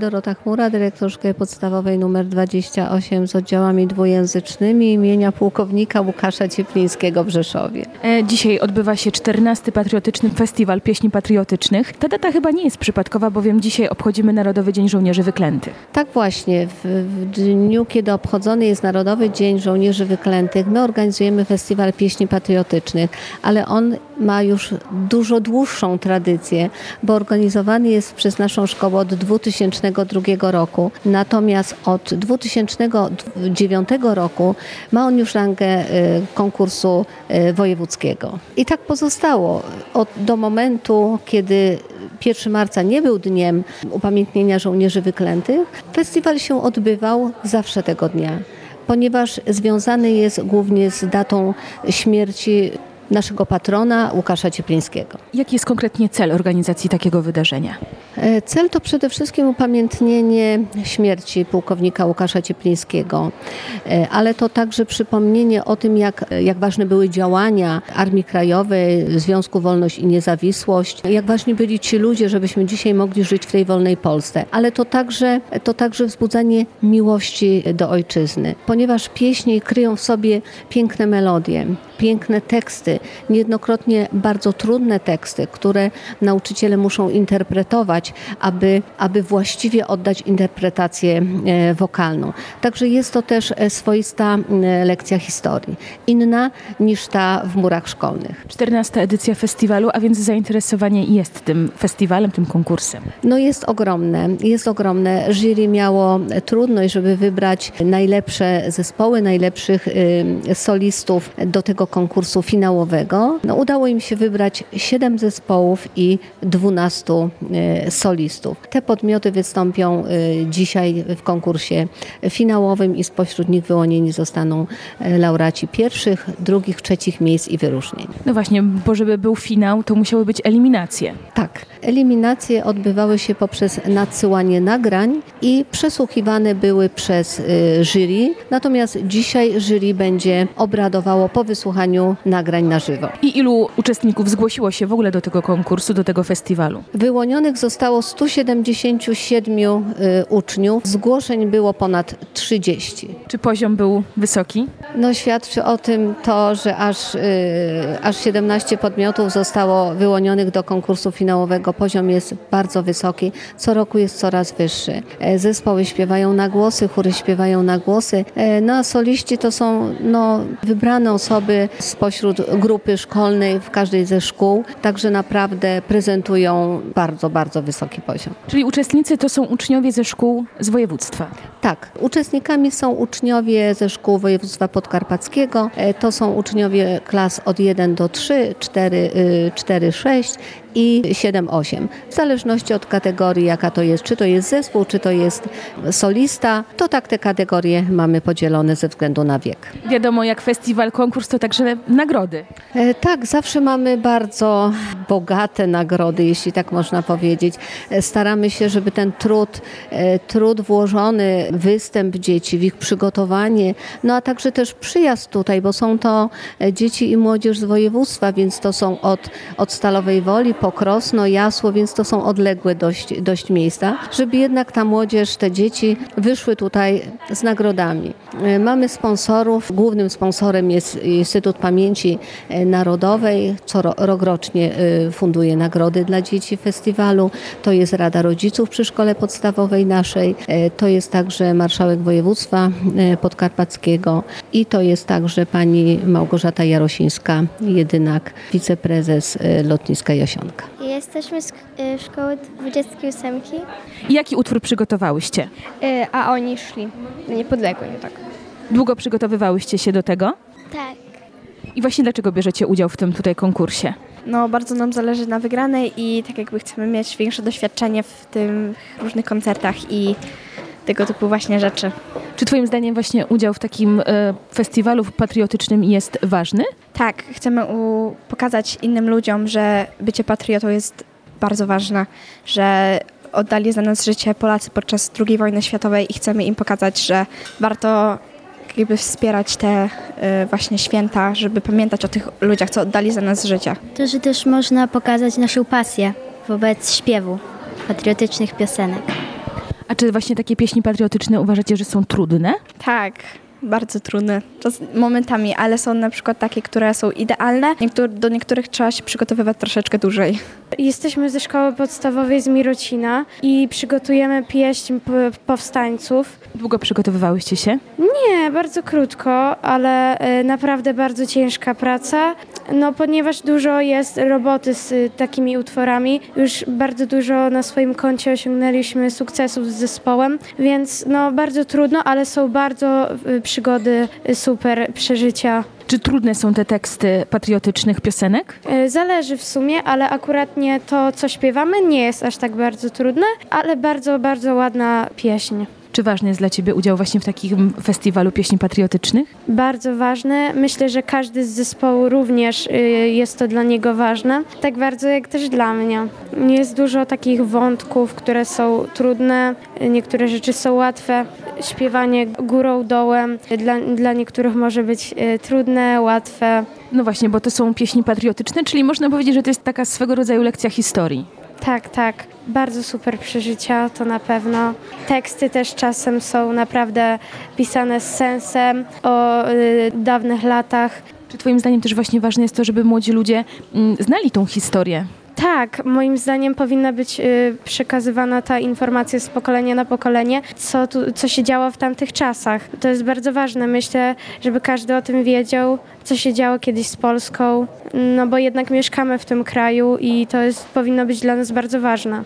Dorota Chmura, dyrektor Szkoły Podstawowej nr 28 z oddziałami dwujęzycznymi imienia pułkownika Łukasza Cieplińskiego w Rzeszowie. E, Dzisiaj odbywa się 14. Patriotyczny Festiwal Pieśni Patriotycznych. Ta data chyba nie jest przypadkowa, bowiem dzisiaj obchodzimy Narodowy Dzień Żołnierzy Wyklętych. Tak właśnie, w, w dniu, kiedy obchodzony jest Narodowy Dzień Żołnierzy Wyklętych, my organizujemy Festiwal Pieśni Patriotycznych, ale on ma już dużo dłuższą tradycję, bo organizowany jest przez naszą szkołę od 2002 roku. Natomiast od 2009 roku ma on już rangę y, konkursu y, wojewódzkiego. I tak pozostało od, do momentu, kiedy 1 marca nie był dniem upamiętnienia żołnierzy wyklętych. Festiwal się odbywał zawsze tego dnia, ponieważ związany jest głównie z datą śmierci naszego patrona Łukasza Cieplińskiego. Jaki jest konkretnie cel organizacji takiego wydarzenia? E, Cel to przede wszystkim upamiętnienie śmierci pułkownika Łukasza Cieplińskiego, E, ale to także przypomnienie o tym, jak, jak ważne były działania Armii Krajowej, Związku Wolność i Niezawisłość, jak ważni byli ci ludzie, żebyśmy dzisiaj mogli żyć w tej wolnej Polsce. Ale to także, to także wzbudzanie miłości do ojczyzny, ponieważ pieśni kryją w sobie piękne melodie, piękne teksty, niejednokrotnie bardzo trudne teksty, które nauczyciele muszą interpretować, aby, aby właściwie oddać interpretację e, wokalną. Także jest to też e, swoista e, lekcja historii, inna niż ta w murach szkolnych. 14. edycja festiwalu, a więc zainteresowanie jest tym festiwalem, tym konkursem. No jest ogromne, jest ogromne. Jury miało trudność, żeby wybrać najlepsze zespoły, najlepszych solistów do tego konkursu finałowego. No, udało im się wybrać 7 zespołów i 12 y, solistów. Te podmioty wystąpią y, dzisiaj w konkursie finałowym i spośród nich wyłonieni zostaną y, laureaci pierwszych, drugich, trzecich miejsc i wyróżnień. No właśnie, bo żeby był finał, to musiały być eliminacje. Tak. Eliminacje odbywały się poprzez nadsyłanie nagrań i przesłuchiwane były przez jury. Natomiast dzisiaj jury będzie obradowało po wysłuchaniu nagrań na żywo. I ilu uczestników zgłosiło się w ogóle do tego konkursu, do tego festiwalu? Wyłonionych zostało 177 y, uczniów. Zgłoszeń było ponad 30. Czy poziom był wysoki? No, świadczy o tym to, że aż, y, aż 17 podmiotów zostało wyłonionych do konkursu finałowego. Poziom jest bardzo wysoki, co roku jest coraz wyższy. E, Zespoły śpiewają na głosy, chóry śpiewają na głosy. E, No a soliści to są no, wybrane osoby spośród grupy szkolnej w każdej ze szkół, także naprawdę prezentują bardzo, bardzo wysoki poziom. Czyli uczestnicy to są uczniowie ze szkół z województwa. Tak, uczestnikami są uczniowie ze szkół województwa podkarpackiego. E, To są uczniowie klas od 1 do 3, 4, 4 6 i 7, 8. W zależności od kategorii, jaka to jest, czy to jest zespół, czy to jest solista, to tak te kategorie mamy podzielone ze względu na wiek. Wiadomo, jak festiwal, konkurs to także nagrody. E, Tak, zawsze mamy bardzo bogate nagrody, jeśli tak można powiedzieć. E, Staramy się, żeby ten trud, e, trud włożony, występ dzieci, w ich przygotowanie, no a także też przyjazd tutaj, bo są to e, dzieci i młodzież z województwa, więc to są od, od Stalowej Woli, Pokrosno, Jasło, więc to są odległe dość, dość miejsca, żeby jednak ta młodzież, te dzieci wyszły tutaj z nagrodami. E, Mamy sponsorów, głównym sponsorem jest Instytut Pamięci e, Narodowej, co ro- rokrocznie e, funduje nagrody dla dzieci festiwalu. To jest Rada Rodziców przy Szkole Podstawowej naszej, to jest także Marszałek Województwa Podkarpackiego. I to jest także pani Małgorzata Jarosińska, jedynak wiceprezes lotniska Jesteśmy z y, szkoły 28, I jaki utwór przygotowałyście? y, a oni szli na niepodległej, tak. Długo przygotowywałyście się do tego? Tak. I właśnie dlaczego bierzecie udział w tym tutaj konkursie? No, bardzo nam zależy na wygranej i tak jakby chcemy mieć większe doświadczenie w tym różnych koncertach i tego typu właśnie rzeczy. Czy Twoim zdaniem właśnie udział w takim e, festiwalu patriotycznym jest ważny? Tak, chcemy u- pokazać innym ludziom, że bycie patriotą jest bardzo ważne, że oddali za nas życie Polacy podczas II wojny światowej i chcemy im pokazać, że warto jakby wspierać te y, właśnie święta, żeby pamiętać o tych ludziach, co oddali za nas życie. To, że też można pokazać naszą pasję wobec śpiewu patriotycznych piosenek. A czy właśnie takie pieśni patriotyczne uważacie, że są trudne? Tak, bardzo trudne. Czas, momentami, ale są na przykład takie, które są idealne. Do niektórych trzeba się przygotowywać troszeczkę dłużej. Jesteśmy ze szkoły podstawowej z Mirocina i przygotujemy pieśń powstańców. Długo przygotowywałyście się? Nie, bardzo krótko, ale e, naprawdę bardzo ciężka praca, no ponieważ dużo jest roboty z y, takimi utworami. Już bardzo dużo na swoim koncie osiągnęliśmy sukcesów z zespołem, więc no bardzo trudno, ale są bardzo y, przygody y, super przeżycia. Czy trudne są te teksty patriotycznych piosenek? Zależy w sumie, ale akuratnie to, co śpiewamy, nie jest aż tak bardzo trudne, ale bardzo, bardzo ładna pieśń. Czy ważny jest dla Ciebie udział właśnie w takim festiwalu pieśni patriotycznych? Bardzo ważne. Myślę, że każdy z zespołu również y, jest to dla niego ważne. Tak bardzo jak też dla mnie. Jest dużo takich wątków, które są trudne, niektóre rzeczy są łatwe. Śpiewanie górą, dołem dla, dla niektórych może być y, trudne, łatwe. No właśnie, bo to są pieśni patriotyczne, czyli można powiedzieć, że to jest taka swego rodzaju lekcja historii. Tak, tak. Bardzo super przeżycia, to na pewno. Teksty też czasem są naprawdę pisane z sensem o y, dawnych latach. Czy Twoim zdaniem też właśnie ważne jest to, żeby młodzi ludzie mm, znali tą historię? Tak, moim zdaniem powinna być y, przekazywana ta informacja z pokolenia na pokolenie, co, tu, co się działo w tamtych czasach. To jest bardzo ważne. Myślę, żeby każdy o tym wiedział, co się działo kiedyś z Polską, no bo jednak mieszkamy w tym kraju i to jest, powinno być dla nas bardzo ważne.